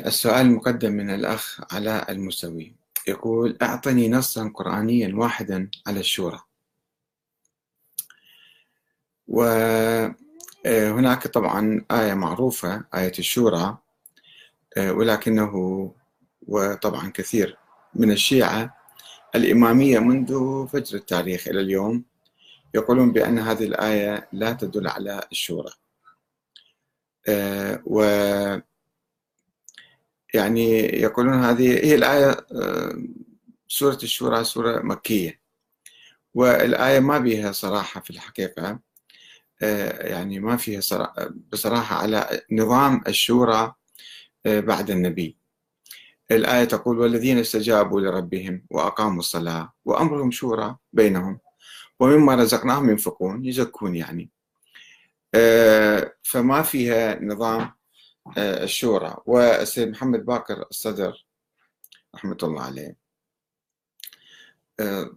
السؤال المقدم من الأخ علاء المسوي يقول أعطني نصا قرآنيا واحدا على الشورى. وهناك طبعا آية معروفة آية الشورى ولكنه وطبعا كثير من الشيعة الإمامية منذ فجر التاريخ إلى اليوم يقولون بأن هذه الآية لا تدل على الشورى. و يعني يقولون هذه هي الآية آه، سورة الشورى سورة مكية. والآية ما بها صراحة في الحقيقة آه، يعني ما فيها بصراحة على نظام الشورى آه، بعد النبي. الآية تقول والذين استجابوا لربهم وأقاموا الصلاة وأمرهم شورى بينهم ومما رزقناهم ينفقون يزكون يعني. فما فيها نظام الشورى. والسيد محمد باكر الصدر رحمة الله عليه. آه،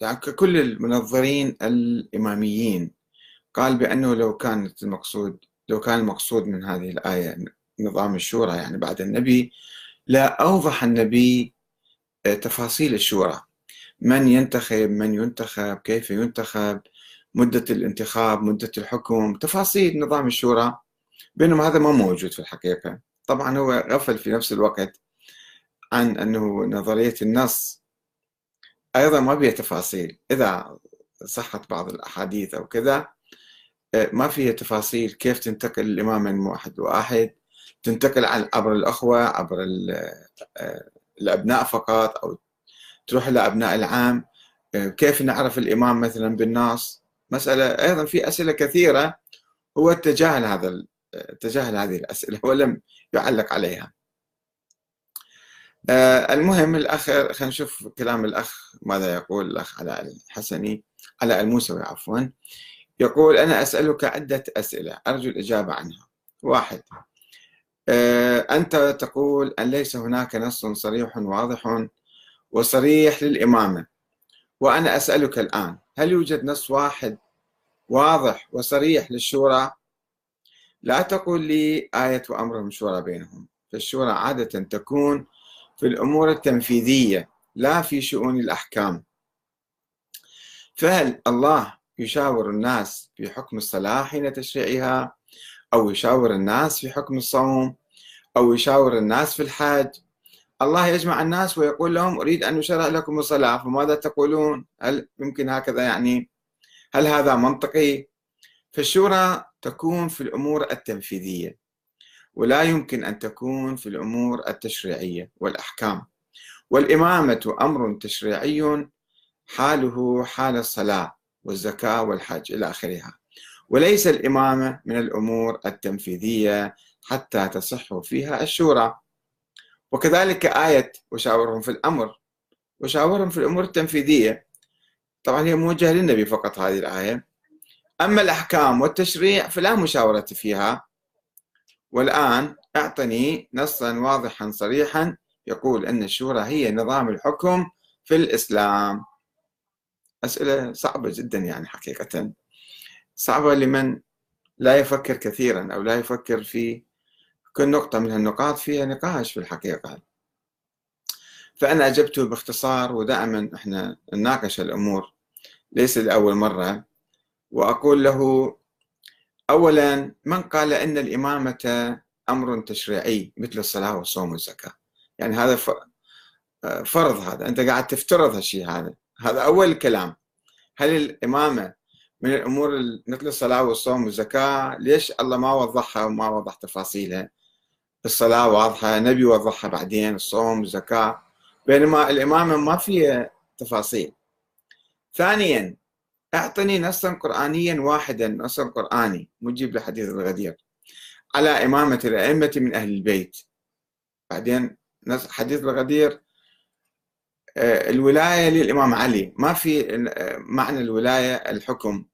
يعني كل المنظرين الإماميين قال بأنه لو كانت المقصود لو كان المقصود من هذه الآية نظام الشورى يعني بعد النبي لا أوضح النبي آه، تفاصيل الشورى. من ينتخب من ينتخب كيف ينتخب مدة الانتخاب مدة الحكم تفاصيل نظام الشورى. بينما هذا ما موجود في الحقيقة. طبعا هو غفل في نفس الوقت عن أنه نظرية النص أيضا ما بها تفاصيل. إذا صحت بعض الأحاديث أو كذا آه، ما فيها تفاصيل كيف تنتقل الإمام من واحد واحد تنتقل عبر الأخوة عبر آه، الأبناء فقط أو تروح إلى أبناء العام. آه، كيف نعرف الإمام مثلا بالنص؟ مسألة أيضا في أسئلة كثيرة. هو تجاهل هذا تجاهل هذه الأسئلة ولم يعلق عليها. آه، المهم الأخ خلينا نشوف كلام الأخ ماذا يقول الأخ علاء الحسني علاء الموسوي عفوا. يقول أنا أسألك عدة أسئلة أرجو الإجابة عنها. واحد آه، أنت تقول أن ليس هناك نص صريح واضح وصريح للإمامة وأنا أسألك الآن هل يوجد نص واحد واضح وصريح للشورى؟ لا تقل لي آية وأمرهم شورى بينهم. فالشورى عادة تكون في الأمور التنفيذية لا في شؤون الأحكام. فهل الله يشاور الناس في حكم الصلاة حين تشريعها؟ أو يشاور الناس في حكم الصوم؟ أو يشاور الناس في الحج الله يجمع الناس ويقول لهم أريد أن أشرع لكم الصلاة فماذا تقولون؟ هل يمكن هكذا يعني؟ هل هذا منطقي؟ فالشورى تكون في الأمور التنفيذية ولا يمكن أن تكون في الأمور التشريعية والأحكام. والإمامة أمر تشريعي حاله حال الصلاة والزكاة والحج إلى آخرها. وليس الإمامة من الأمور التنفيذية حتى تصح فيها الشورى. وكذلك آية وشاورهم في الأمر وشاورهم في الأمور التنفيذية. طبعا هي موجهة للنبي فقط هذه الآية. أما الأحكام والتشريع فلا مشاورة فيها. والآن أعطني نصا واضحا صريحا يقول أن الشورى هي نظام الحكم في الإسلام. أسئلة صعبة جدا يعني حقيقة. صعبة لمن لا يفكر كثيرا أو لا يفكر في كل نقطة من هالنقاط فيها نقاش في الحقيقة. فأنا أجبته باختصار ودائما إحنا نناقش الأمور. ليس لأول مرة وأقول له أولا من قال أن الإمامة أمر تشريعي مثل الصلاة والصوم والزكاة؟ يعني هذا فرض هذا. أنت قاعد تفترض هالشيء هذا. هذا أول كلام. هل الإمامة من الأمور مثل الصلاة والصوم والزكاة؟ ليش الله ما وضحها وما وضح تفاصيلها؟ الصلاة واضحة النبي وضحها بعدين الصوم والزكاة. بينما الإمامة ما فيها تفاصيل. ثانيا اعطني نصا قرآنيا واحدا نصا قرآني. مجيب لحديث الغدير. على إمامة الأئمة من أهل البيت. بعدين حديث الغدير آه، الولاية للإمام علي. ما في آه، معنى الولاية الحكم.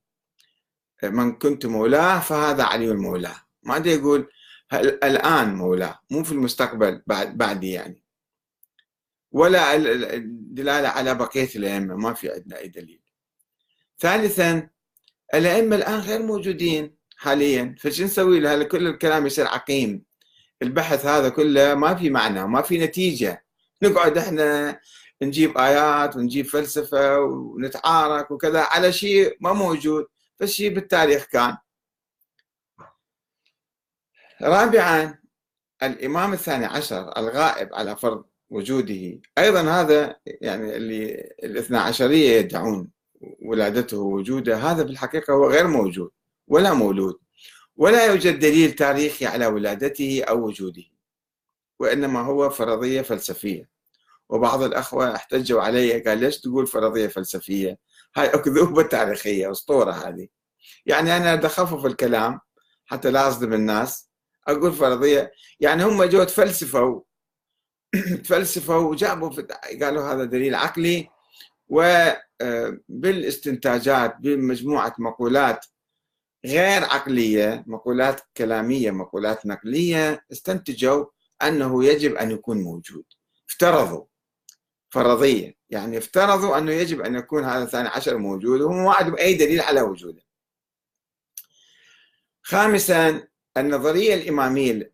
آه، من كنت مولاه فهذا علي المولاه ما أدري يقول الآن مولاه؟ مو في المستقبل بعد بعدي يعني. ولا الدلالة على بقية الأئمة. ما في عندنا أي دليل. ثالثا الأئمة الآن غير موجودين حاليا. فشو نسوي له؟ كل الكلام يصير عقيم. البحث هذا كله ما في معنى ما في نتيجة. نقعد إحنا نجيب آيات ونجيب فلسفة ونتعارك وكذا على شيء ما موجود. فالشيء بالتاريخ كان. رابعا الإمام الثاني عشر الغائب على فرض وجوده. أيضا هذا يعني اللي الاثنى عشرية يدعون. ولادته ووجوده هذا بالحقيقة هو غير موجود ولا مولود. ولا يوجد دليل تاريخي على ولادته أو وجوده وإنما هو فرضية فلسفية. وبعض الأخوة احتجوا علي قال ليش تقول فرضية فلسفية؟ هاي أكذوبة تاريخية أسطورة هذه. يعني أنا أخفف الكلام حتى لا أصدم الناس أقول فرضية يعني هم جو تفلسفوا تفلسفوا وجابوا قالوا هذا دليل عقلي وبالاستنتاجات بمجموعة مقولات غير عقلية مقولات كلامية مقولات نقلية استنتجوا أنه يجب أن يكون موجود. افترضوا. فرضية. يعني افترضوا أنه يجب أن يكون هذا الثاني عشر موجود وهم عندهم أي دليل على وجوده. خامسا النظرية الإمامية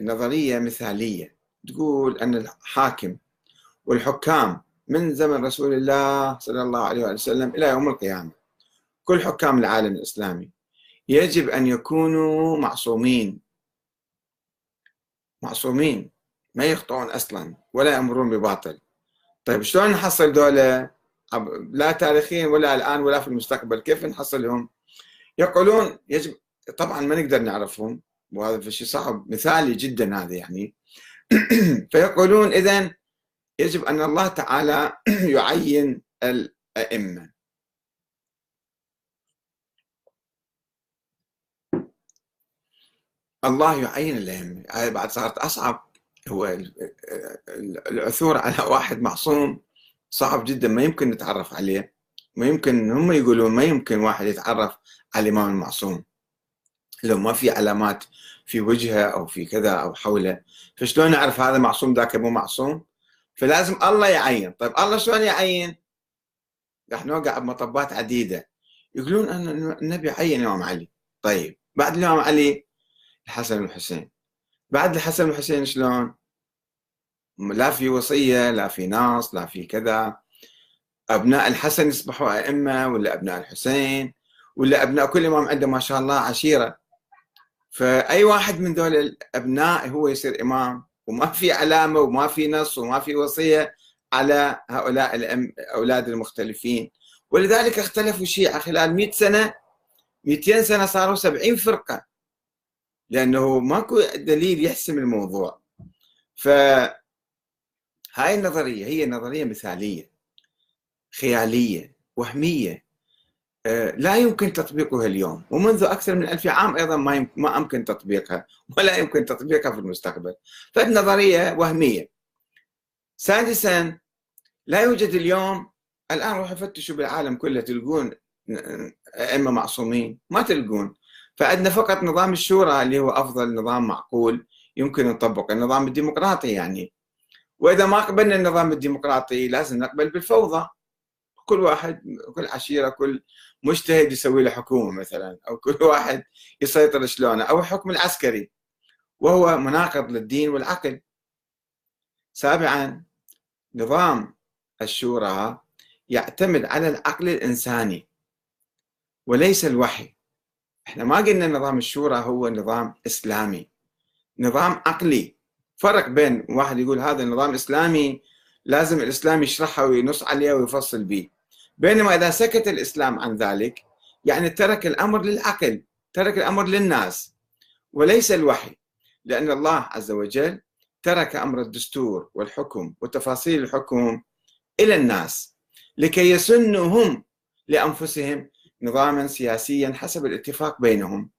نظرية مثالية. تقول أن الحاكم والحكام من زمن رسول الله صلى الله عليه وسلم إلى يوم القيامة. كل حكام العالم الإسلامي يجب أن يكونوا معصومين. معصومين. ما يخطئون أصلا ولا يأمرون بباطل. طيب شلون نحصل دولة لا تاريخيا ولا الآن ولا في المستقبل؟ كيف نحصلهم؟ يقولون يجب طبعا ما نقدر نعرفهم وهذا شيء صعب مثالي جدا هذا يعني. فيقولون إذا يجب أن الله تعالى يعين الأئمة. الله يعين الأئمة. هذه بعد صارت أصعب. هو العثور على واحد معصوم صعب جدا. ما يمكن نتعرف عليه. ما يمكن هم يقولون ما يمكن واحد يتعرف على الإمام المعصوم. لو ما في علامات في وجهه أو في كذا أو حوله فشلون نعرف هذا معصوم ذاك مو معصوم؟ فلازم الله يعين. طيب الله شلون يعين؟ راح نوقع بمطبات عديدة. يقولون أن النبي عين الإمام علي. طيب بعد الإمام علي الحسن والحسين. بعد الحسن والحسين شلون؟ لا في وصية لا في نص لا في كذا. أبناء الحسن يصبحوا أئمة ولا أبناء الحسين ولا أبناء كل إمام عنده ما شاء الله عشيرة. فأي واحد من دول الأبناء هو يصير إمام؟ وما في علامة وما في نص وما في وصية على هؤلاء الأولاد المختلفين. ولذلك اختلفوا الشيعة خلال 100 سنة 200 سنة صاروا 70 فرقة لأنه ماكو دليل يحسم الموضوع. فهاي النظرية هي نظرية مثالية خيالية وهمية. آه، لا يمكن تطبيقها اليوم ومنذ أكثر من ألف عام أيضا ما ما أمكن تطبيقها ولا يمكن تطبيقها في المستقبل. فالنظرية وهمية. سادسا لا يوجد اليوم الآن روحوا فتشوا بالعالم كله تلقون أئمة معصومين ما تلقون. فعندنا فقط نظام الشورى اللي هو أفضل نظام معقول يمكن نطبق النظام الديمقراطي يعني. وإذا ما قبلنا النظام الديمقراطي لازم نقبل بالفوضى. كل واحد كل عشيرة كل مجتهد يسوي له حكومة مثلا أو كل واحد يسيطر شلونه أو الحكم العسكري وهو مناقض للدين والعقل. سابعا نظام الشورى يعتمد على العقل الإنساني وليس الوحي. إحنا ما قلنا نظام الشورى هو نظام إسلامي. نظام عقلي. فرق بين واحد يقول هذا النظام إسلامي لازم الإسلام يشرحها وينص عليها ويفصل به بينما إذا سكت الإسلام عن ذلك يعني ترك الأمر للعقل ترك الأمر للناس وليس الوحي لأن الله عز وجل ترك أمر الدستور والحكم وتفاصيل الحكم إلى الناس لكي يسنوا هم لأنفسهم نظاما سياسيا حسب الاتفاق بينهم.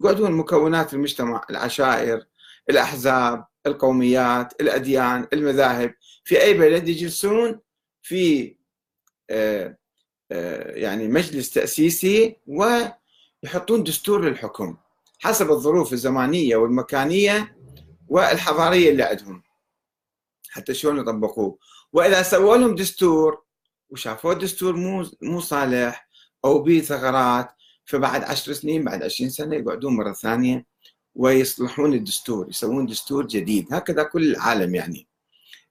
يقعدون مكونات المجتمع العشائر الأحزاب القوميات الأديان المذاهب في أي بلد يجلسون؟ في آه، آه، يعني مجلس تأسيسي ويحطون دستور للحكم حسب الظروف الزمانية والمكانية والحضارية اللي عندهم. حتى شلون يطبقوه؟ وإذا سووا لهم دستور وشافوا الدستور مو مو صالح أو به ثغرات فبعد عشر سنين بعد عشرين سنة يقعدون مرة ثانية ويصلحون الدستور يسوون دستور جديد. هكذا كل العالم يعني.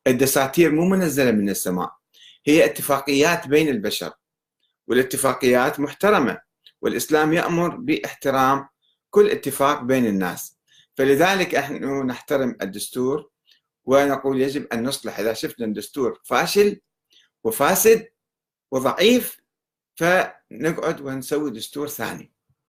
الدساتير مو منزلة من السماء. هي اتفاقيات بين البشر والاتفاقيات محترمة والإسلام يأمر باحترام كل اتفاق بين الناس. فلذلك نحن نحترم الدستور ونقول يجب أن نصلح. إذا شفنا الدستور فاشل وفاسد وضعيف فنقعد ونسوي دستور ثاني.